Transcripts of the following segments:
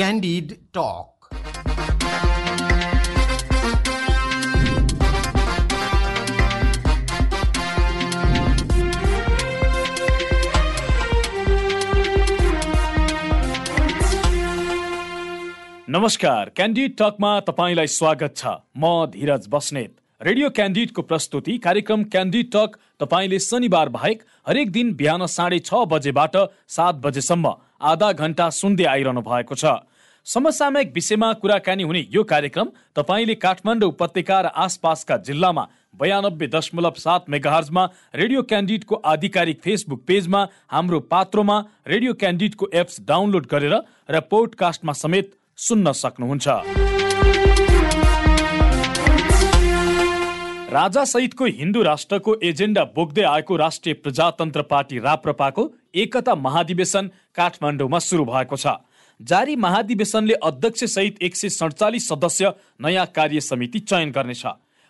Candid Talk. नमस्कार candid टकमा तपाईँलाई स्वागत छ। म धीरज बस्नेत। रेडियो क्यान्डिडको प्रस्तुति कार्यक्रम क्यान्डिड टक तपाईँले शनिबार बाहेक हरेक दिन बिहान साढे छ बजेबाट सात बजेसम्म आधा घन्टा सुन्दै आइरहनु भएको छ। समसामयिक विषयमा कुराकानी हुने यो कार्यक्रम तपाईँले काठमाडौँ उपत्यका र आसपासका जिल्लामा बयानब्बे दशमलव सात मेगाहर्जमा रेडियो क्यान्डिडको आधिकारिक फेसबुक पेजमा हाम्रो पात्रोमा रेडियो क्यान्डिडको एप्स डाउनलोड गरेर र पोडकास्टमा समेत सुन्न सक्नुहुन्छ। राजा सहितको हिन्दू राष्ट्रको एजेन्डा बोक्दै आएको राष्ट्रिय प्रजातन्त्र पार्टी राप्रपाको एकता महाधिवेशन काठमाडौँमा सुरु भएको छ। जारी महाधिवेशनले अध्यक्ष सहित एक सय सडचालिस सदस्य नयाँ कार्य समिति चयन गर्नेछ।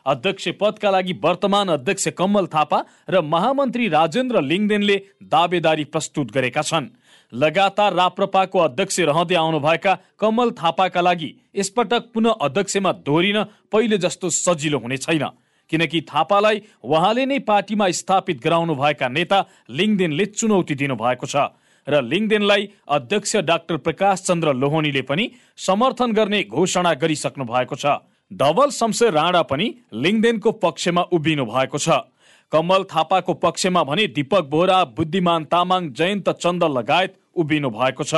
अध्यक्ष पदका लागि वर्तमान अध्यक्ष कमल थापा र महामन्त्री राजेन्द्र लिङदेनले दावेदारी प्रस्तुत गरेका छन्। लगातार राप्रपाको अध्यक्ष रहँदै आउनुभएका कमल थापाका लागि यसपटक पुनः अध्यक्षमा दोहोरिन पहिले जस्तो सजिलो हुने छैन। किनकि थापालाई उहाँले नै पार्टीमा स्थापित गराउनु भएका नेता लिङदेनले चुनौती दिनुभएको छ। र लिङदेनलाई अध्यक्ष डाक्टर प्रकाश चन्द्र लोहनीले पनि समर्थन गर्ने घोषणा गरिसक्नु भएको छ। डबल शमशेर राणा पनि लिङदेनको पक्षमा उभिनु भएको छ। कमल थापाको पक्षमा भने दीपक बोहरा बुद्धिमान तामाङ जयन्त चन्द लगायत उभिनु भएको छ।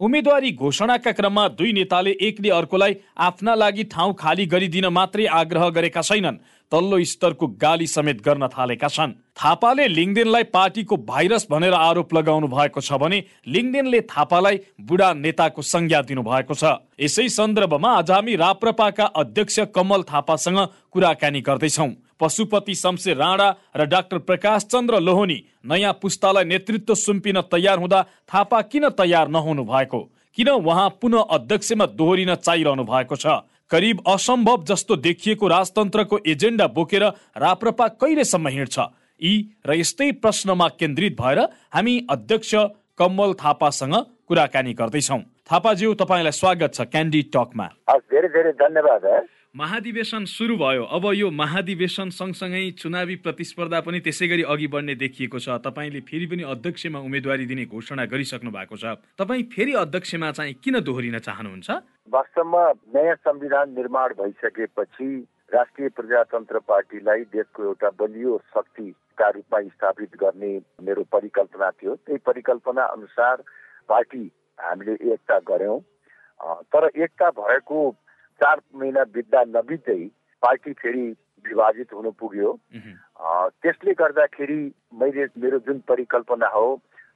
उम्मेद्वारी घोषणाका क्रममा दुई नेताले एकले अर्कोलाई आफ्ना लागि ठाउँ खाली गरिदिन मात्रै आग्रह गरेका छैनन्। तल्लो स्तरको गाली समेत गर्न थालेका छन्। थापाले लिङदेनलाई पार्टीको भाइरस भनेर आरोप लगाउनु भएको छ भने लिङदेनले थापालाई बुढा नेताको संज्ञा दिनु भएको छ। यसै सन्दर्भमा आज हामी राप्रपाका अध्यक्ष कमल थापासँग कुराकानी गर्दैछौँ। पशुपति शमशेर राणा र डाक्टर प्रकाश चन्द्र लोहनी नयाँ पुस्तालाई नेतृत्व सुम्पिन तयार हुँदा थापा किन तयार नहुनु भएको? किन उहाँ पुनः अध्यक्षमा दोहोरिन चाहिरहनु भएको छ? करिब असम्भव जस्तो देखिएको राजतन्त्रको एजेन्डा बोकेर राप्रपा कहिलेसम्म हिँड्छ? यी र यस्तै प्रश्नमा केन्द्रित भएर हामी अध्यक्ष कमल थापासँग कुराकानी गर्दैछौँ। थापाज्यू तपाईँलाई स्वागत छ क्यान्डी टकमा। धेरै धेरै धन्यवाद महाधिवेशन सुरु भयो। अब यो महाधिवेशन सँगसँगै चुनावी प्रतिस्पर्धा पनि त्यसै गरी अघि बढ्ने देखिएको छ। तपाईँले फेरि पनि अध्यक्षमा उम्मेदवारी दिने घोषणा गरिसक्नु भएको छ। तपाईँ फेरि अध्यक्षमा चाहिँ किन दोहोरिन चाहनुहुन्छ? वास्तवमा नयाँ संविधान निर्माण भइसकेपछि राष्ट्रिय प्रजातन्त्र पार्टीलाई देशको एउटा बलियो शक्तिका रूपमा स्थापित गर्ने मेरो परिकल्पना थियो। त्यही परिकल्पना अनुसार पार्टी हामीले एकता गऱ्यौँ। तर एकता भएको चार महिना बित्दा नबित्दै पार्टी फेरि विभाजित हुनु पुग्यो त्यसले गर्दाखेरि मैले मेरो जुन परिकल्पना हो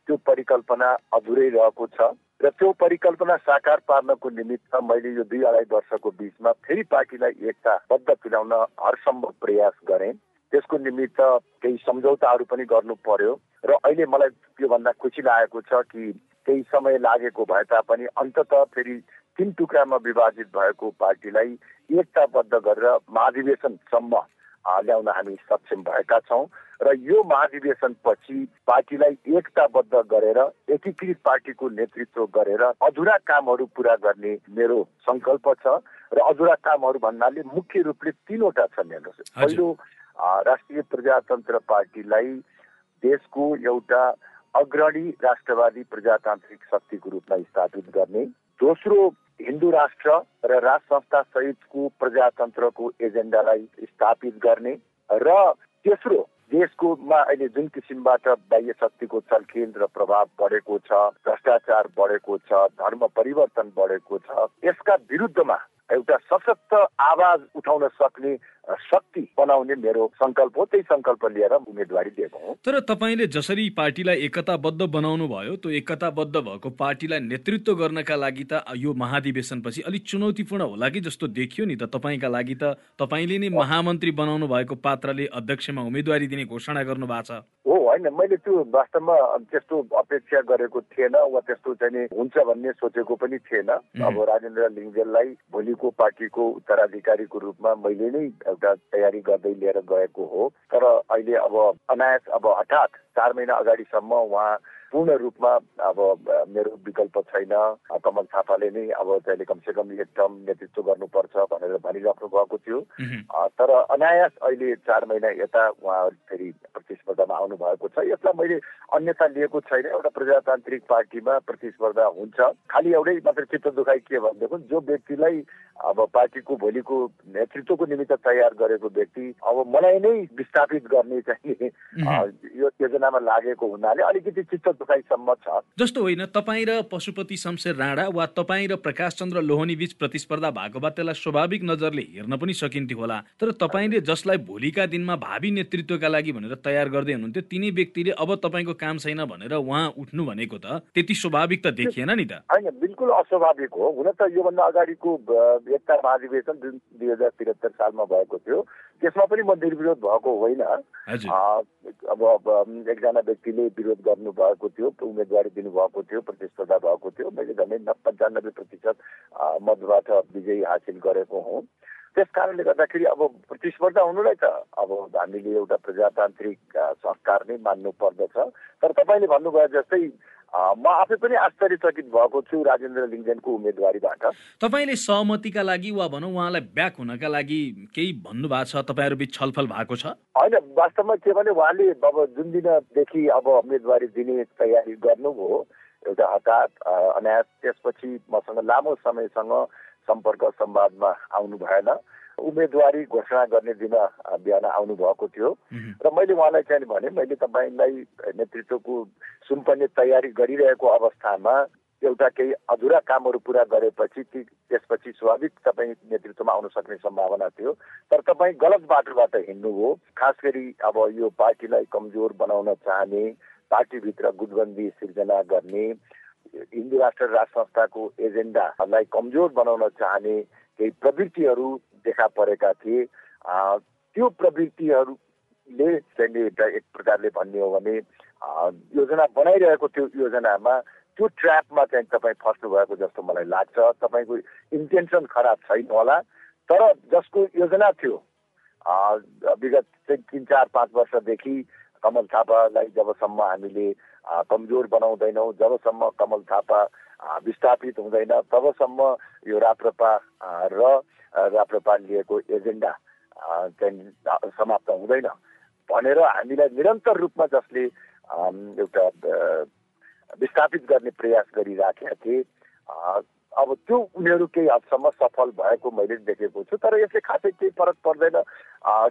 त्यो परिकल्पना अधुरै रहेको छ र त्यो परिकल्पना साकार पार्नको निमित्त मैले यो दुई अढाई वर्षको बिचमा फेरि पार्टीलाई एकताबद्ध तुल्याउन हरसम्भव प्रयास गरेँ त्यसको निमित्त केही सम्झौताहरू पनि गर्नु पर्यो र अहिले मलाई त्योभन्दा खुसी लागेको छ कि केही समय लागेको भए तापनि अन्तत फेरि तिन टुक्रामा विभाजित भएको पार्टीलाई एकताबद्ध गरेर महाधिवेशनसम्म ल्याउन हामी सक्षम भएका छौँ र यो महाधिवेशन पछि पार्टीलाई एकताबद्ध गरेर एकीकृत पार्टीको नेतृत्व गरेर अधुरा कामहरू पुरा गर्ने मेरो सङ्कल्प छ र अधुरा कामहरू भन्नाले मुख्य रूपले तिनवटा छन् हेर्नुहोस् पहिलो राष्ट्रिय प्रजातन्त्र पार्टीलाई देशको एउटा अग्रणी राष्ट्रवादी प्रजातान्त्रिक शक्तिको रूपमा स्थापित गर्ने। दोस्रो हिन्दू राष्ट्र र राज संस्था सहितको प्रजातन्त्रको एजेन्डालाई स्थापित गर्ने र तेस्रो देशकोमा अहिले जुन किसिमबाट बाह्य शक्तिको चलखेल र प्रभाव बढेको छ भ्रष्टाचार बढेको छ धर्म परिवर्तन बढेको छ यसका विरुद्धमा एउटा सशक्त आवाज उठाउन सक्ने शक्ति बनाउने मेरो सङ्कल्प हो। त्यही सङ्कल्प लिएर उम्मेदवारी दिएको हो। तर तपाईँले जसरी पार्टीलाई एकताबद्ध बनाउनु भयो त्यो एकताबद्ध भएको पार्टीलाई नेतृत्व गर्नका लागि त यो महाधिवेशनपछि अलिक चुनौतीपूर्ण होला कि जस्तो देखियो नि त तपाईँका लागि त। तपाईँले नै महामन्त्री बनाउनु भएको पात्रले अध्यक्षमा उम्मेदवारी दिने घोषणा गर्नु भएको छ। हो होइन मैले त्यो वास्तवमा त्यस्तो अपेक्षा गरेको थिएन वा त्यस्तो चाहिँ हुन्छ भन्ने सोचेको पनि थिएन। अब राजेन्द्र लिङ्गेललाई भोलिको पार्टीको उत्तराधिकारीको रूपमा मैले नै एउटा तयारी गर्दै लिएर गएको हो। तर अहिले अब अनायस अब हठात चार महिना अगाडिसम्म उहाँ पूर्ण रूपमा अब मेरो विकल्प छैन। कमल थापाले नै अब चाहिँ कमसे कम एक टर्म नेतृत्व गर्नुपर्छ भनेर भनिराख्नु भएको थियो। तर अनायास अहिले चार महिना यता उहाँहरू फेरि प्रतिस्पर्धामा आउनु भएको छ। यसलाई मैले अन्यथा लिएको छैन। एउटा प्रजातान्त्रिक पार्टीमा प्रतिस्पर्धा हुन्छ। खालि एउटै मात्र चित्त दुखाइ के भनेदेखि जो व्यक्तिलाई अब पार्टीको भोलिको नेतृत्वको निमित्त तयार गरेको व्यक्ति अब मलाई नै विस्थापित गर्ने चाहिँ यो योजनामा लागेको हुनाले अलिकति चित्त दुखाइसम्म छ। जस्तो होइन तपाईँ र पशुपति शमशेर राणा वा तपाईँ र प्रकाश चन्द्र लोहनी बीच प्रतिस्पर्धा भएको भए त्यसलाई स्वाभाविक नजरले हेर्न पनि सकिन्थ्यो होला तर तपाईँले जसलाई भोलिका दिनमा भावी नेतृत्वका लागि भनेर तयार गर्दै हुनुहुन्थ्यो तिनी व्यक्तिले अब तपाईँको काम छैन भनेर उहाँ उठ्नु भनेको त त्यति स्वाभाविक त देखिएन नि त। होइन बिल्कुल अस्वाभाविक हो। हुन त योभन्दा अगाडिको एकता महाधिवेशन जुन दुई हजार त्रिहत्तर सालमा भएको थियो। त्यसमा पनि म निर्विरोध भएको होइन। अब एकजना व्यक्तिले विरोध गर्नु भएको थियो उम्मेदवारी दिनुभएको थियो प्रतिस्पर्धा भएको थियो। मैले झन्डै पन्चानब्बे प्रतिशत मतबाट विजयी हासिल गरेको हुँ। त्यस कारणले गर्दाखेरि अब प्रतिस्पर्धा हुनुलाई त अब हामीले एउटा प्रजातान्त्रिक संस्कार नै मान्नु पर्दछ। तर तपाईँले भन्नुभयो जस्तै म आफै पनि आश्चर्यचकित भएको छु राजेन्द्र लिङ्गेनको उम्मेदवारीबाट। तपाईँले सहमतिका लागि वा भनौँ उहाँलाई ब्याक हुनका लागि केही भन्नुभएको छ? तपाईँहरू बिच छलफल भएको छ? होइन वास्तवमा के भने उहाँले अब जुन दिनदेखि अब उम्मेदवारी दिने तयारी गर्नुभयो एउटा हठात अनायास त्यसपछि मसँग लामो समयसँग सम्पर्क संवादमा आउनु भएन। उम्मेदवारी घोषणा गर्ने दिन बिहान आउनु भएको थियो र मैले उहाँलाई चाहिँ भने मैले तपाईँलाई नेतृत्वको सुम्पने तयारी गरिरहेको अवस्थामा एउटा केही अधुरा कामहरू पुरा गरेपछि ती त्यसपछि स्वाभाविक तपाईँ नेतृत्वमा आउन सक्ने सम्भावना थियो। तर तपाईँ गलत बाटोबाट हिँड्नुभयो खास गरी अब यो पार्टीलाई कमजोर बनाउन चाहने पार्टीभित्र गुटबन्दी सिर्जना गर्ने हिन्दू राष्ट्र राज संस्थाको एजेन्डालाई कमजोर बनाउन चाहने केही प्रवृत्तिहरू देखा परेका थिए। त्यो प्रवृत्तिहरूले चाहिँ एक प्रकारले भन्ने हो भने योजना बनाइरहेको त्यो योजनामा त्यो ट्र्यापमा चाहिँ तपाईँ फस्नु भएको जस्तो मलाई लाग्छ। तपाईँको इन्टेन्सन खराब छैन होला। तर जसको योजना थियो विगत चाहिँ तिन चार पाँच वर्षदेखि कमल थापालाई जबसम्म हामीले कमजोर बनाउँदैनौँ जबसम्म कमल थापा विस्थापित हुँदैन। तबसम्म यो राप्रपा र राप्रपा लिएको एजेन्डा चाहिँ समाप्त हुँदैन। भनेर हामीलाई निरन्तर रूपमा जसले एउटा विस्थापित गर्ने प्रयास गरिराखेका थिए अब त्यो उनीहरू केही हदसम्म सफल भएको मैले देखेको छु तर यसले खासै केही फरक पर्दैन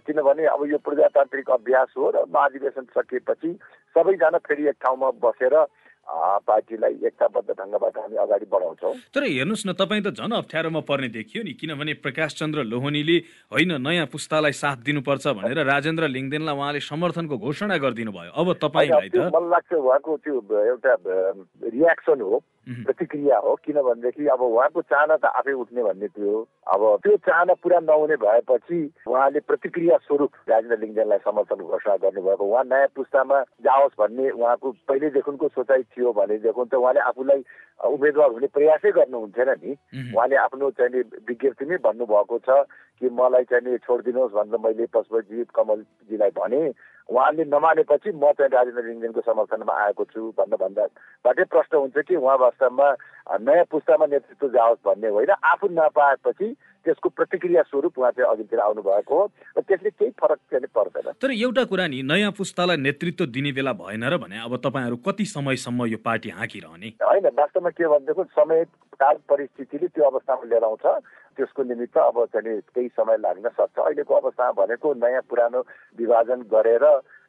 किनभने अब यो प्रजातान्त्रिक अभ्यास हो र महाधिवेशन सकिएपछि सबैजना फेरि एक ठाउँमा बसेर पार्टीलाई एकताबद्ध ढङ्गबाट हामी अगाडि बढाउँछौँ। तर हेर्नुहोस् न तपाईँ त झन् अप्ठ्यारोमा पर्ने देखियो नि किनभने प्रकाश चन्द्र लोहनीले होइन नयाँ पुस्तालाई साथ दिनुपर्छ भनेर राजेन्द्र लिङ्गदेनलाई उहाँले समर्थनको घोषणा गरिदिनु भयो अब तपाईँलाई त मलाई लाग्छ उहाँको त्यो एउटा रियाक्सन हो। प्रतिक्रिया हो किनभनेदेखि अब उहाँको चाहना त आफै उठ्ने भन्ने थियो। अब त्यो चाहना पुरा नहुने भएपछि उहाँले प्रतिक्रिया स्वरूप राजेन्द्र लिङ्गदेनलाई समर्थन घोषणा गर्नुभएको उहाँ नयाँ पुस्तामा जाओस् भन्ने उहाँको पहिलेदेखिको सोचाइ थियो भनेदेखि त उहाँले आफूलाई उम्मेद्वार हुने प्रयासै गर्नुहुन्थेन नि। उहाँले आफ्नो चाहिँ विज्ञप्तिमै भन्नुभएको छ कि मलाई चाहिँ छोडिदिनुहोस् भनेर मैले पशुपति कमलजीलाई भने उहाँले नमानेपछि म चाहिँ राजेन्द्र लिङ्गेनको समर्थनमा आएको छु भन्न भन्दाबाटै प्रश्न हुन्छ कि उहाँ वास्तवमा नयाँ पुस्तामा नेतृत्व जाओस् भन्ने होइन। आफू नपाएपछि त्यसको प्रतिक्रिया स्वरूप उहाँ चाहिँ अघितिर आउनु भएको हो र त्यसले केही फरक चाहिँ पर्दैन। तर एउटा कुरा नि नयाँ पुस्तालाई नेतृत्व दिने बेला भएन र भने अब तपाईँहरू कति समयसम्म यो पार्टी हाँकिरहने? होइन वास्तवमा के भनेदेखि समय काल परिस्थितिले त्यो अवस्थामा लिएर आउँछ। त्यसको निमित्त अब चाहिँ केही समय लाग्न सक्छ। अहिलेको अवस्थामा भनेको नयाँ पुरानो विभाजन गरेर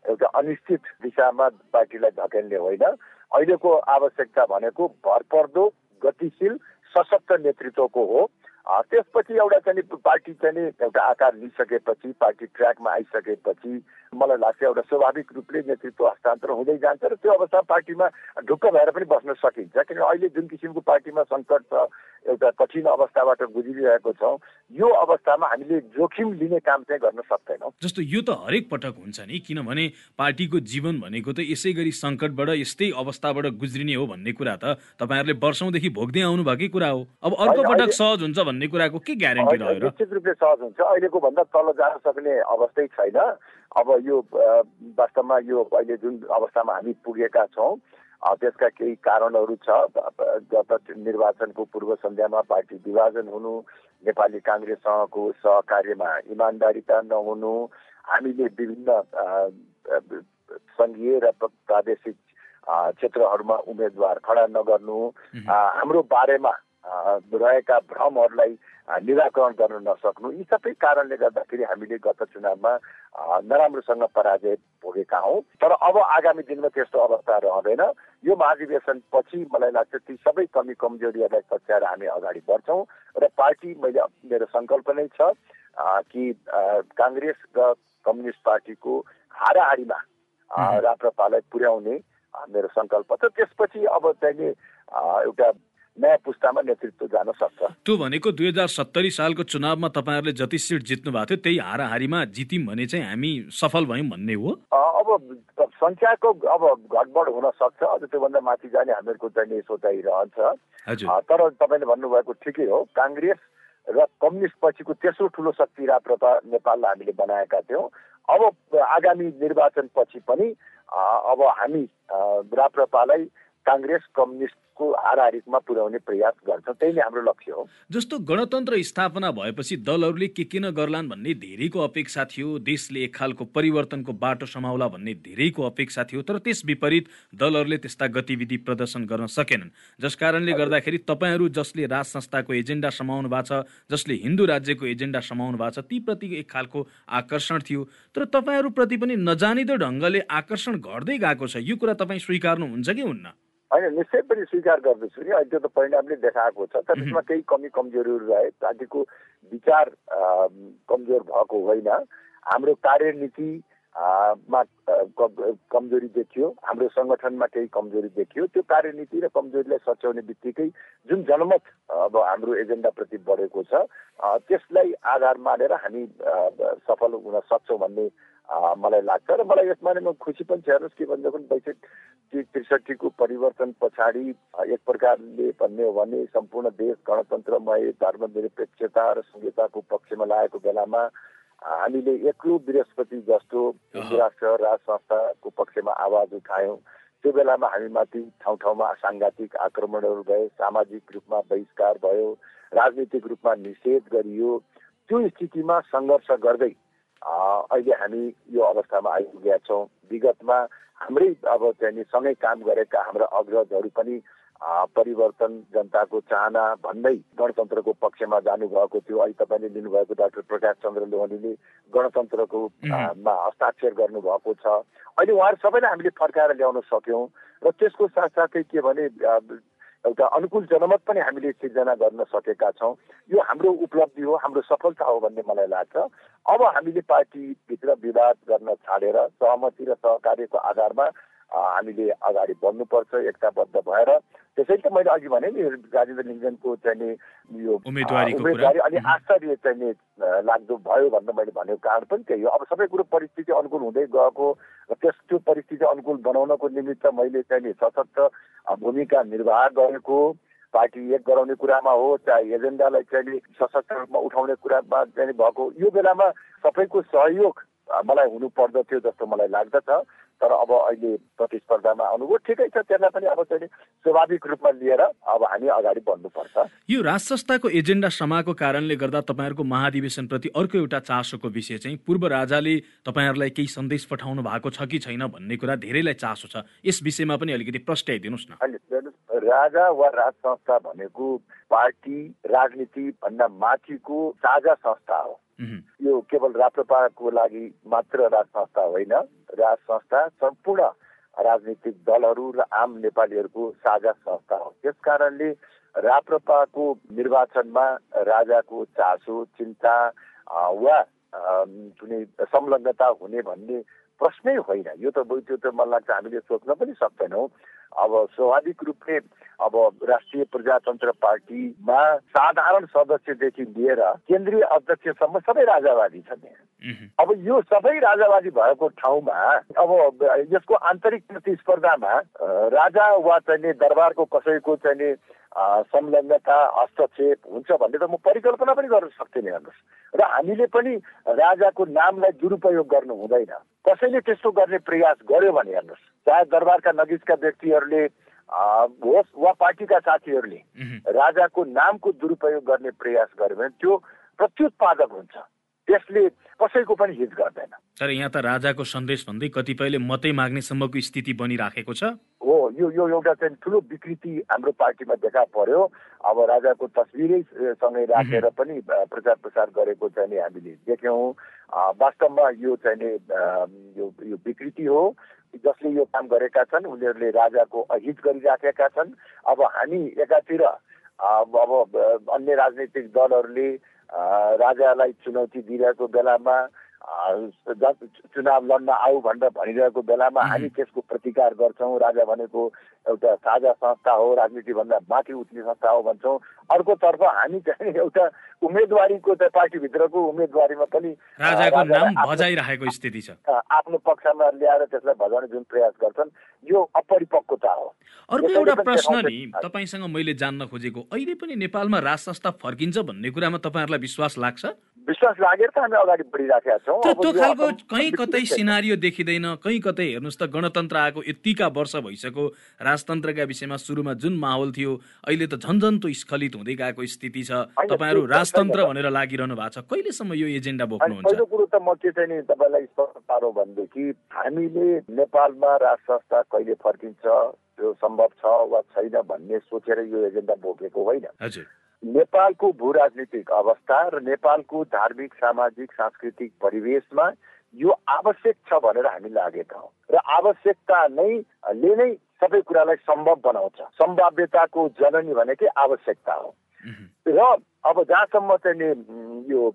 एउटा अनिश्चित दिशामा पार्टीलाई धकेल्ने होइन। अहिलेको आवश्यकता भनेको भरपर्दो गतिशील सशक्त नेतृत्वको हो। त्यसपछि एउटा चाहिँ पार्टी चाहिँ एउटा आकार लिइसकेपछि पार्टी ट्र्याकमा आइसकेपछि मलाई लाग्छ एउटा स्वाभाविक रूपले नेतृत्व हस्तान्तरण हुँदै जान्छ र त्यो अवस्थामा पार्टीमा ढुक्क भएर पनि बस्न सकिन्छ। किन अहिले जुन किसिमको पार्टीमा सङ्कट छ एउटा कठिन अवस्थाबाट गुज्रिरहेको छौँ यो अवस्थामा हामीले जोखिम लिने काम चाहिँ गर्न सक्दैनौँ। जस्तो यो त हरेक पटक हुन्छ नि किनभने पार्टीको जीवन भनेको त यसै गरी सङ्कटबाट यस्तै अवस्थाबाट गुज्रिने हो भन्ने कुरा त तपाईँहरूले वर्षौँदेखि भोग्दै आउनु भएकै कुरा हो। अब अर्को पटक सहज हुन्छ भन्ने कुराको के ग्यारेन्टी रह्यो निश्चित रूपले सहज हुन्छ। अहिलेको भन्दा तल जान सक्ने अवस्थै छैन। अब यो वास्तवमा यो अहिले जुन अवस्थामा हामी पुगेका छौँ त्यसका केही कारणहरू छ। निर्वाचनको पूर्व सन्ध्यामा पार्टी विभाजन हुनु नेपाली काङ्ग्रेससँगको सहकार्यमा इमान्दारिता नहुनु हामीले विभिन्न सङ्घीय र प्रादेशिक क्षेत्रहरूमा उम्मेद्वार खडा नगर्नु हाम्रो बारेमा रहेका भ्रमहरूलाई निराकरण गर्न नसक्नु। यी सबै कारणले गर्दाखेरि हामीले गत चुनावमा नराम्रोसँग पराजय भोगेका हौँ। तर अब आगामी दिनमा त्यस्तो अवस्था रहँदैन। यो महाधिवेशन पछि मलाई लाग्छ ती सबै कमी कमजोरीहरूलाई सच्याएर हामी अगाडि बढ्छौँ र पार्टी मैले मेरो सङ्कल्प नै छ कि काङ्ग्रेस र कम्युनिस्ट पार्टीको हाराहारीमा राप्रपालाई पुर्याउने मेरो सङ्कल्प छ। त्यसपछि अब चाहिँ एउटा नयाँ पुस्तामा नेतृत्व जान सक्छ। त्यो भनेको दुई हजार सत्तरी सालको चुनावमा तपाईँहरूले जति सिट जित्नु भएको थियो त्यही हाराहारीमा जित्यौँ भने चाहिँ हामी सफल भयौँ भन्ने हो? अब सङ्ख्याको अब घटबड हुन सक्छ अझ त्योभन्दा माथि जाने हामीहरूको चाहिँ सोचाइ रहन्छ तर तपाईँले भन्नुभएको ठिकै हो काङ्ग्रेस र कम्युनिस्ट पछिको तेस्रो ठुलो शक्ति राप्रपा नेपाललाई हामीले बनाएका थियौँ। अब आगामी निर्वाचन पछि पनि अब हामी राप्रपालाई काङ्ग्रेस कम्युनिस्टको हाराहारीमा पुर्याउने प्रयास गर्छ। त्यही नै हाम्रो लक्ष्य हो। जस्तो गणतन्त्र स्थापना भएपछि दलहरूले के किन गर्लान् भन्ने धेरैको अपेक्षा थियो देशले एक खालको परिवर्तनको बाटो समाउला भन्ने धेरैको अपेक्षा थियो तर त्यस विपरीत दलहरूले त्यस्ता गतिविधि प्रदर्शन गर्न सकेनन्। जस कारणले गर्दाखेरि तपाईँहरू जसले राज संस्थाको एजेन्डा समाउनु भएको छ जसले हिन्दू राज्यको एजेन्डा समाउनु भएको छ ती प्रति एक खालको आकर्षण थियो। तर तपाईँहरूप्रति पनि नजानिदो ढङ्गले आकर्षण घट्दै गएको छ। यो कुरा तपाईँ स्वीकार्नुहुन्छ कि हुन्न? होइन निश्चय पनि स्वीकार गर्दछु नि। अहिले त्यो त परिणामले देखाएको छ। तर त्यसमा केही कमी कमजोरीहरू रहे पार्टीको विचार कमजोर भएको होइन। हाम्रो कार्यनीति मा कमजोरी देखियो। हाम्रो सङ्गठनमा केही कमजोरी देखियो। त्यो कार्यनीति र कमजोरीलाई सच्याउने बित्तिकै जुन जनमत अब हाम्रो एजेन्डाप्रति बढेको छ त्यसलाई आधार मानेर हामी सफल हुन सक्छौँ भन्ने मलाई लाग्छ र मलाई यसमा म खुसी पनि छ हेर्नुहोस् के भन्दाखेरि बैसठी त्रिसठीको परिवर्तन पछाडि एक प्रकारले भन्ने हो भने सम्पूर्ण देश गणतन्त्रमय धर्मनिरपेक्षता र संहिताको पक्षमा लागेको बेलामा हामीले एक्लो बृहस्पति जस्तो राष्ट्र राज संस्थाको पक्षमा आवाज उठायौँ। त्यो बेलामा हामीमाथि ठाउँ ठाउँमा साङ्घातिक आक्रमणहरू भए सामाजिक रूपमा बहिष्कार भयो राजनीतिक रूपमा निषेध गरियो। त्यो स्थितिमा सङ्घर्ष गर्दै अहिले हामी यो अवस्थामा आइपुगेका छौँ। विगतमा हाम्रै अब चाहिँ सँगै काम गरेका हाम्रा अग्रजहरू पनि परिवर्तन जनताको चाहना भन्दै गणतन्त्रको पक्षमा जानुभएको थियो। अहिले तपाईँले लिनुभएको डाक्टर प्रकाश चन्द्र लोहनीले गणतन्त्रको मा हस्ताक्षर गर्नुभएको छ। अहिले उहाँहरू सबैलाई हामीले फर्काएर ल्याउन सक्यौँ। र त्यसको साथसाथै के भने एउटा अनुकूल जनमत पनि हामीले सिर्जना गर्न सकेका छौँ। यो हाम्रो उपलब्धि हो हाम्रो सफलता हो भन्ने मलाई लाग्छ। अब हामीले पार्टीभित्र विवाद गर्न छाडेर सहमति र सहकार्यको आधारमा हामीले अगाडि बढ्नुपर्छ एकताबद्ध भएर। त्यसैले त मैले अघि भने नि राजेन्द्र लिङ्गनको चाहिँ यो उम्मेदवारी अनि आश्चर्य चाहिँ लाग्दो भयो भनेर मैले भनेको कारण पनि त्यही हो। अब सबै कुरो परिस्थिति अनुकूल हुँदै गएको र त्यस त्यो परिस्थिति अनुकूल बनाउनको निमित्त मैले चाहिँ सशक्त भूमिका निर्वाह गरेको पार्टी एक गराउने कुरामा हो चाहे एजेन्डालाई चाहिँ सशक्त रूपमा उठाउने कुरामा चाहिँ भएको। यो बेलामा सबैको सहयोग मलाई हुनु पर्दथ्यो जस्तो मलाई लाग्दछ। तर अब अहिले प्रतिस्पर्धामा आउनुभयो ठिकै छ त्यसलाई पनि अब चाहिँ स्वाभाविक रूपमा लिएर अब हामी अगाडि बढ्नुपर्छ। यो राज संस्थाको एजेन्डा समाएको कारणले गर्दा तपाईँहरूको महाधिवेशनप्रति अर्को एउटा चासोको विषय चाहिँ पूर्व राजाले तपाईँहरूलाई केही सन्देश पठाउनु भएको छ कि छैन भन्ने कुरा धेरैलाई चासो छ। यस विषयमा पनि अलिकति प्रस्ट्याइदिनुहोस् न। राजा वा राज संस्था भनेको पार्टी राजनीति भन्दा माथिको साझा संस्था हो। यो केवल राप्रपाको लागि मात्र राज संस्था होइन। राज संस्था सम्पूर्ण राजनीतिक दलहरू र आम नेपालीहरूको साझा संस्था हो। त्यस कारणले राप्रपाको निर्वाचनमा राजाको चासो चिन्ता वा कुनै संलग्नता हुने भन्ने प्रश्नै होइन। यो त त्यो त मलाई लाग्छ हामीले सोच्न पनि सक्दैनौँ। अब स्वाभाविक रूपले अब राष्ट्रिय प्रजातन्त्र पार्टीमा साधारण सदस्यदेखि लिएर केन्द्रीय अध्यक्षसम्म सबै राजावादी छन् अब यो सबै राजावादी भएको ठाउँमा अब यसको आन्तरिक प्रतिस्पर्धामा राजा वा चाहिँ दरबारको कसैको चाहिँ संलग्नता हस्तक्षेप हुन्छ भन्ने त म परिकल्पना पनि गर्न सक्थेन हेर्नुहोस्। र हामीले पनि राजाको नामलाई दुरुपयोग गर्नु हुँदैन। कसैले त्यस्तो गर्ने प्रयास गर्यो भने हेर्नुहोस् चाहे दरबारका नजिकका व्यक्तिहरूले होस् वा पार्टीका साथीहरूले राजाको नामको दुरुपयोग गर्ने प्रयास गर्यो भने त्यो प्रत्युत्पादक हुन्छ। त्यसले कसैको पनि हित गर्दैन। तर यहाँ त राजाको सन्देश भन्दै कतिपयले मतै माग्ने सम्मको स्थिति बनिराखेको छ। हो यो यो एउटा चाहिँ ठुलो विकृति हाम्रो पार्टीमा देखा पर्यो। अब राजाको तस्विरै सँगै राखेर पनि प्रचार प्रसार गरेको चाहिँ नि हामीले देख्यौँ। वास्तवमा यो चाहिँ नि यो यो विकृति हो। जसले यो काम गरेका छन् उनीहरूले राजाको अहित गरिराखेका छन्। अब हामी एकातिर अब अन्य राजनैतिक दलहरूले राजालाई चुनौती दिइरहेको बेलामा चुनाव लड्न आऊ भनेर भनिरहेको बेलामा हामी त्यसको प्रतिकार गर्छौँ। राजा भनेको एउटा साझा संस्था हो राजनीतिभन्दा माथि उठ्ने संस्था हो भन्छौँ। अर्कोतर्फ हामी चाहिँ एउटा उम्मेदवारीको चाहिँ पार्टीभित्रको उम्मेदवारीमा पनि राजाको नाम भजाइरहेको स्थिति छ। आफ्नो पक्षमा ल्याएर त्यसलाई भजाउने जुन प्रयास गर्छन् यो अपरिपक्वता हो। अर्को एउटा प्रश्न नि तपाईँसँग मैले जान्न खोजेको अहिले पनि नेपालमा राज संस्था फर्किन्छ भन्ने कुरामा तपाईँहरूलाई विश्वास लाग्छ? विश्वास लागेर त हामी अगाडि बढिराखेका छौँ। त्यो खालको कहीँ कतै सिनारियो देखिँदैन कहीँ कतै हेर्नुहोस् त गणतन्त्र आएको यतिका वर्ष भइसक्यो। राजतन्त्रका विषयमा सुरुमा जुन माहौल थियो अहिले त झन्झन त स्खलित हुँदै गएको स्थिति छ। तपाईँहरू राजतन्त्र भनेर लागिरहनु भएको छ। कहिलेसम्म यो एजेन्डा बोक्नुहुन्छ? पहिलो कुरो त म के चाहिँ नि तपाईँलाई स्पष्ट पारो भनेदेखि हामीले नेपालमा राज संस्था कहिले फर्किन्छ त्यो सम्भव छ वा छैन भन्ने सोचेर यो एजेन्डा बोकेको होइन। हजुर। नेपालको भू राजनीतिक अवस्था र नेपालको धार्मिक सामाजिक सांस्कृतिक परिवेशमा यो आवश्यक छ भनेर हामी लागेका हौँ। र आवश्यकता नै ले नै सबै कुरालाई सम्भव बनाउँछ। सम्भाव्यताको जननी भनेकै आवश्यकता हो। र अब जहाँसम्म चाहिँ यो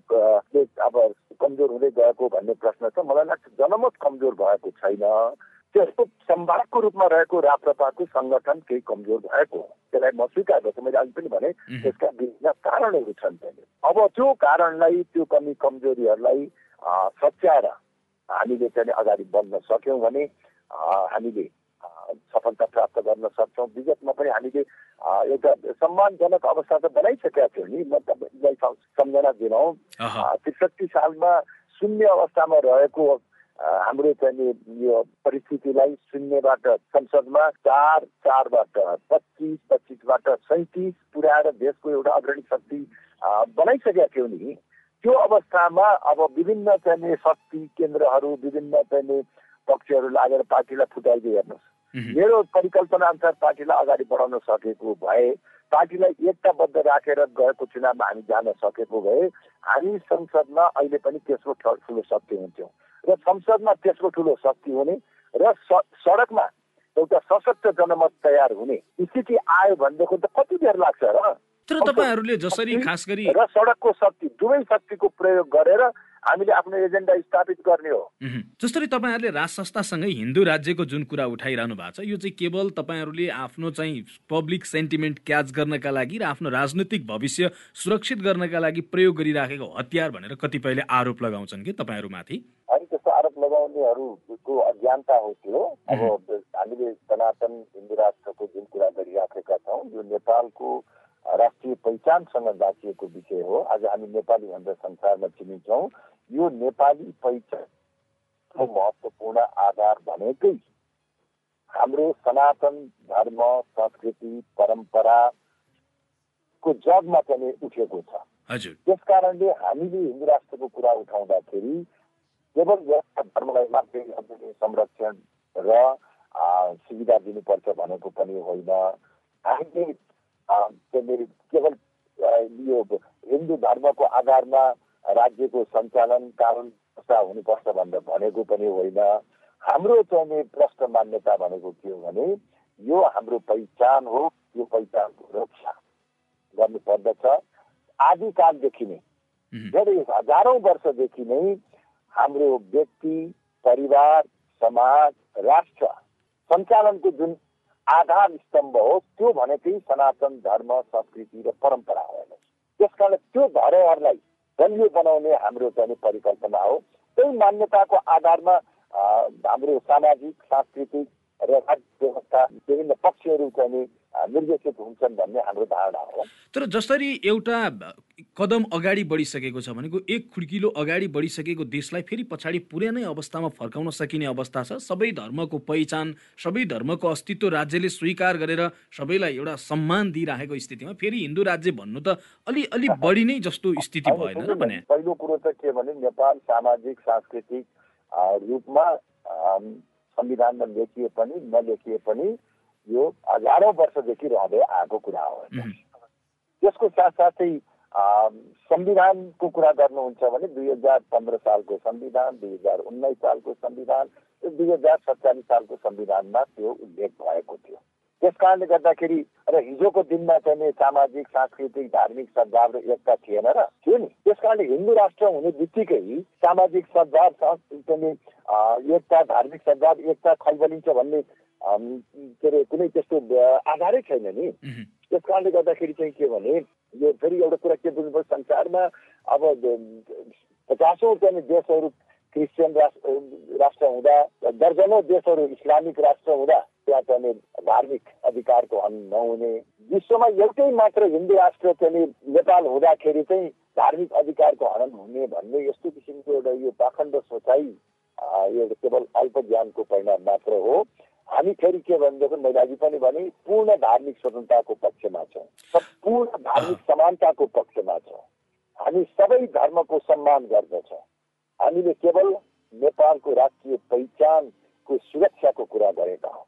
अब कमजोर हुँदै गएको भन्ने प्रश्न छ मलाई लाग्छ जनमत कमजोर भएको छैन। त्यसको सम्भागको रूपमा रहेको राप्रपाको सङ्गठन केही कमजोर भएको हो त्यसलाई म स्वीकार गर्छु। मैले अघि पनि भने त्यसका विभिन्न कारणहरू छन् अब त्यो कारणलाई त्यो कमी कमजोरीहरूलाई सच्याएर हामीले चाहिँ अगाडि बढ्न सक्यौँ भने हामीले सफलता प्राप्त गर्न सक्छौँ। विगतमा पनि हामीले एउटा सम्मानजनक अवस्था त बनाइसकेका थियौँ नि। म तपाईँलाई सम्झना दिनौँ त्रिसठी सालमा शून्य अवस्थामा रहेको हाम्रो चाहिँ यो परिस्थितिलाई शून्यबाट संसदमा चार चारबाट पच्चिस पच्चिसबाट सैतिस पुर्याएर देशको एउटा अग्रणी शक्ति बनाइसकेका थियौँ नि। त्यो अवस्थामा अब विभिन्न चाहिँ शक्ति केन्द्रहरू विभिन्न चाहिँ पक्षहरू लागेर पार्टीलाई फुटाइदिए हेर्नुहोस्। मेरो परिकल्पना अनुसार पार्टीलाई अगाडि बढाउन सकेको भए पार्टीलाई एकताबद्ध राखेर गएको चुनावमा हामी जान सकेको भए हामी संसदमा अहिले पनि तेस्रो ठुलो शक्ति हुन्थ्यौँ। र संसदमा त्यसको ठुलो शक्ति हुने र सडकमा एउटा सशक्त जनमत तयार हुने स्थिति आयो भनेदेखि त कति बेर लाग्छ र? तर तपाईँहरूले जसरी खास गरी र सडकको शक्ति दुवै शक्तिको प्रयोग गरेर हामीले आफ्नो एजेन्डा स्थापित गर्ने हो। जसरी तपाईँहरूले राज संस्थासँगै हिन्दू राज्यको जुन कुरा उठाइरहनु भएको छ यो चाहिँ केवल तपाईँहरूले आफ्नो चाहिँ पब्लिक सेन्टिमेन्ट क्याच गर्नका लागि र आफ्नो राजनैतिक भविष्य सुरक्षित गर्नका लागि प्रयोग गरिराखेको हतियार भनेर कतिपयले आरोप लगाउँछन् कि तपाईँहरूमाथि? अनि त्यस्तो आरोप लगाउनेहरूको अज्ञानता हो त्यो। अब हामीले सनातन हिन्दू राष्ट्रको जुन कुरा गरिराखेका छौँ यो नेपालको राष्ट्रिय पहिचानसँग बाँचिएको विषय हो। आज हामी नेपाली भनेर संसारमा चिनिन्छौँ। यो नेपाली पहिचानको महत्त्वपूर्ण आधार भनेकै हाम्रो सनातन धर्म संस्कृति परम्पराको जगमा पनि उठेको छ। त्यस कारणले हामीले हिन्दू राष्ट्रको कुरा उठाउँदाखेरि केवल यस्ता धर्मलाई मात्रै संरक्षण र सुविधा दिनुपर्छ भनेको पनि होइन। हामीले केवल यो हिन्दू धर्मको आधारमा राज्यको सञ्चालन कानुन व्यवस्था हुनुपर्छ भनेर भनेको पनि होइन। हाम्रो चाहिँ प्रष्ट मान्यता भनेको के हो भने यो हाम्रो पहिचान हो यो पहिचानको रक्षा गर्नुपर्दछ। आदिकालदेखि नै धेरै हजारौँ वर्षदेखि नै हाम्रो व्यक्ति परिवार समाज राष्ट्र सञ्चालनको जुन आधार स्तम्भ हो त्यो भनेकै सनातन धर्म संस्कृति र परम्परा हो त्यस कारण त्यो धरोहरलाई बलियो बनाउने हाम्रो चाहिँ परिकल्पना हो। त्यही मान्यताको आधारमा हाम्रो सामाजिक सांस्कृतिक र राज्य व्यवस्था विभिन्न पक्षहरू चाहिँ निर्देशित हुन्छन् भन्ने हाम्रो धारणा हो। तर जसरी एउटा कदम अगाडि बढिसकेको छ भनेको एक खुड्किलो अगाडि बढिसकेको देशलाई फेरि पछाडि पुरानै अवस्थामा फर्काउन सकिने अवस्था छ। सबै धर्मको पहिचान सबै धर्मको अस्तित्व राज्यले स्वीकार गरेर सबैलाई एउटा सम्मान दिइराखेको स्थितिमा फेरि हिन्दू राज्य भन्नु त अलि अलि बढी नै जस्तो स्थिति भएन र भने। पहिलो कुरो त के भने नेपाल सामाजिक सांस्कृतिक रूपमा संविधानमा लेखिए पनि नलेखिए पनि यो हजारौँ वर्षदेखि रहँदै आएको कुरा हो त्यसको साथसाथै संविधानको कुरा गर्नुहुन्छ भने दुई हजार पन्ध्र सालको संविधान दुई हजार उन्नाइस सालको संविधान दुई हजार सत्तालिस सालको संविधानमा त्यो उल्लेख भएको थियो। त्यस कारणले गर्दाखेरि र हिजोको दिनमा चाहिँ सामाजिक सांस्कृतिक धार्मिक सद्भाव र एकता थिएन र थियो नि। त्यस कारणले हिन्दू राष्ट्र हुने बित्तिकै सामाजिक सद्भाव एकता धार्मिक सद्भाव एकता खलबलिन्छ भन्ने के अरे कुनै त्यस्तो आधारै छैन नि। त्यस कारणले गर्दाखेरि चाहिँ के भने यो फेरि एउटा कुरा के बुझ्नुपर्छ संसारमा अब पचासौँ चाहिँ देशहरू क्रिस्चियन राष्ट्र राष्ट्र हुँदा दर्जनौँ देशहरू इस्लामिक राष्ट्र हुँदा त्यहाँ चाहिँ धार्मिक अधिकारको हन नहुने। विश्वमा एउटै मात्र हिन्दू राष्ट्र चाहिँ नेपाल हुँदाखेरि चाहिँ धार्मिक अधिकारको हनन हुने भन्ने यस्तो किसिमको एउटा यो पाखण्ड सोचाइ यो केवल अल्प ज्ञानको परिणाम मात्र हो। हामी फेरि के भनेदेखि मैले अघि पनि भने पूर्ण धार्मिक स्वतन्त्रताको पक्षमा छौँ। पूर्ण धार्मिक समानताको पक्षमा छौँ। हामी सबै धर्मको सम्मान गर्दछौँ। हामीले केवल नेपालको राष्ट्रिय पहिचानको सुरक्षाको कुरा गरेका हौँ।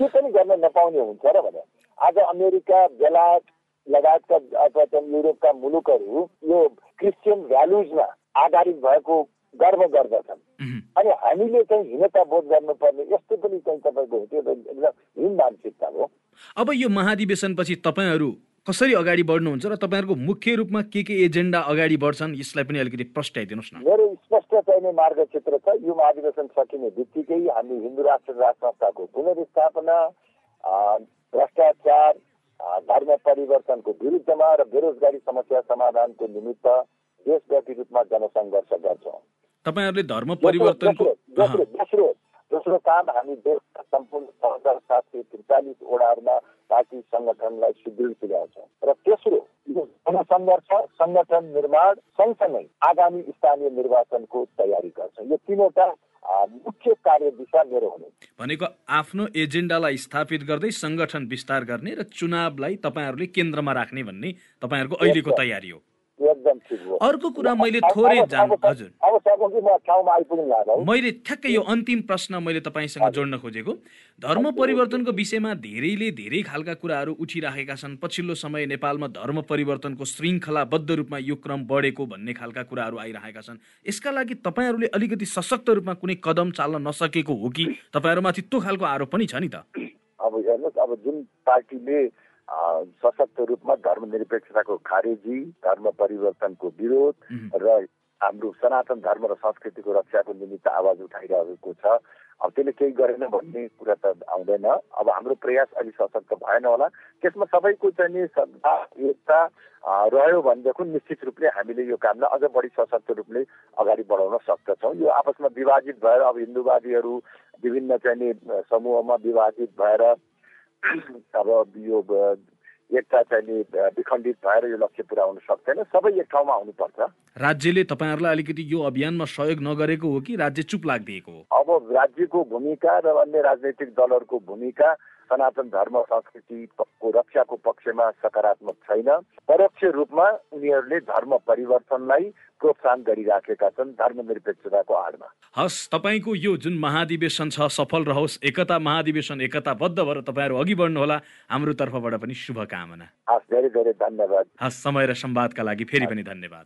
त्यो पनि गर्न नपाउने हुन्छ र भने आज अमेरिका बेलायत लगायतका अथवा युरोपका मुलुकहरू यो क्रिस्चियन भ्यालुजमा आधारित भएको गर्व गर्दछन्। अनि हामीले चाहिँ हिंसा बोध गर्नुपर्ने यस्तो पनि चाहिँ तपाईँको त्यो हिम मानसिकता हो। अब यो महाधिवेशनपछि तपाईँहरू कसरी अगाडि बढ्नुहुन्छ र तपाईँहरूको मुख्य रूपमा के के एजेन्डा अगाडि बढ्छन् यसलाई पनि अलिकति प्रस्ट्याइदिनुहोस् न। मेरो स्पष्ट चाहिने मार्गक्षेत्र छ यो महाधिवेशन सकिने बित्तिकै हामी हिन्दू राष्ट्र राज संस्थाको पुनर्स्थापना भ्रष्टाचार धर्म परिवर्तनको विरुद्धमा र बेरोजगारी समस्या समाधानको निमित्त देशव्यापी रूपमा जनसङ्घर्ष गर्छौँ। तपाईँहरूले धर्म परिवर्तनको दोस्रो दोस्रो दोस्रो काम हामी देशका सम्पूर्ण छ हजार सात सय त्रिचालिस वडाहरूमा पार्टी सङ्गठनलाई सुदृढ तुल्याउँछौँ। र तेस्रो जनसङ्घर्ष सङ्गठन निर्माण सँगसँगै आगामी स्थानीय निर्वाचनको तयारी गर्छौँ। यो तिनवटा मुख्य कार्य दिशा मेरो हुने। भनेको आफ्नो एजेन्डालाई स्थापित गर्दै सङ्गठन विस्तार गर्ने र चुनावलाई तपाईँहरूले केन्द्रमा राख्ने भन्ने तपाईँहरूको अहिलेको तयारी हो। एकदम अर्को कुरा मैले थोरै जान हजुर। मैले ठ्याक्कै यो अन्तिम प्रश्न मैले तपाईँसँग जोड्न खोजेको। धर्म परिवर्तनको विषयमा धेरैले धेरै खालका कुराहरू उठिराखेका छन्। पछिल्लो समय नेपालमा धर्म परिवर्तनको श्रृङ्खलाबद्ध रूपमा यो क्रम बढेको भन्ने खालका कुराहरू आइरहेका छन्। यसका लागि तपाईँहरूले अलिकति सशक्त रूपमा कुनै कदम चाल्न नसकेको हो कि? तपाईँहरूमाथि त्यो खालको आरोप पनि छ नि त। अब हेर्नुहोस् अब जुन पार्टीले सशक्त रूपमा धर्मनिरपेक्षताको खारेजी धर्म परिवर्तनको विरोध र हाम्रो सनातन धर्म र संस्कृतिको रक्षाको निमित्त आवाज उठाइरहेको छ। अब त्यसले केही गरेन भन्ने कुरा त आउँदैन। अब हाम्रो प्रयास अलिक सशक्त भएन होला। त्यसमा सबैको चाहिँ श्रद्धा एकता रह्यो भनेदेखि निश्चित रूपले हामीले यो कामलाई अझ बढी सशक्त रूपले अगाडि बढाउन सक्दछौँ। यो आपसमा विभाजित भएर अब हिन्दूवादीहरू विभिन्न चाहिँ समूहमा विभाजित भएर अब यो एकता चाहिँ विखण्डित भएर यो लक्ष्य पुरा हुन सक्दैन। सबै एक ठाउँमा आउनुपर्छ। राज्यले तपाईँहरूलाई अलिकति यो अभियानमा सहयोग नगरेको हो कि राज्य चुप लागिदिएको हो? अब राज्यको भूमिका र अन्य राजनैतिक दलहरूको भूमिका सनातन धर्म संस्कृतिको रक्षाको पक्षमा सकारात्मक छैन। परोक्ष रूपमा उनीहरूले धर्म परिवर्तनलाई प्रोत्साहन गरिराखेका छन् धर्मनिरपेक्षताको आडमा हस् तपाईँको यो जुन महाधिवेशन छ सफल रहोस् एकता महाधिवेशन एकताबद्ध भएर तपाईँहरू अघि बढ्नुहोला हाम्रो तर्फबाट पनि शुभकामना। हस् धेरै धेरै धन्यवाद। हस् समय र संवादका लागि फेरि पनि धन्यवाद।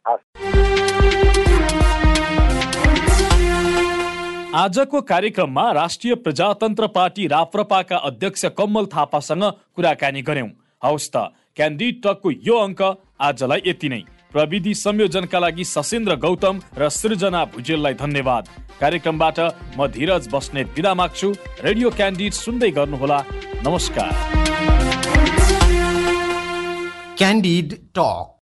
आजको कार्यक्रममा राष्ट्रिय प्रजातन्त्र पार्टी राप्रपाका अध्यक्ष कमल थापासँग कुराकानी गर्यौं हौस् त क्यान्डिड टकको यो अङ्क आजलाई यति नै। प्रविधि संयोजनका लागि सशेन्द्र गौतम र सृजना भुजेललाई धन्यवाद। कार्यक्रमबाट म धीरज बस्नेत विदा माग्छु। रेडियो क्यान्डिड सुन्दै गर्नुहोला। नमस्कार। Candid talk.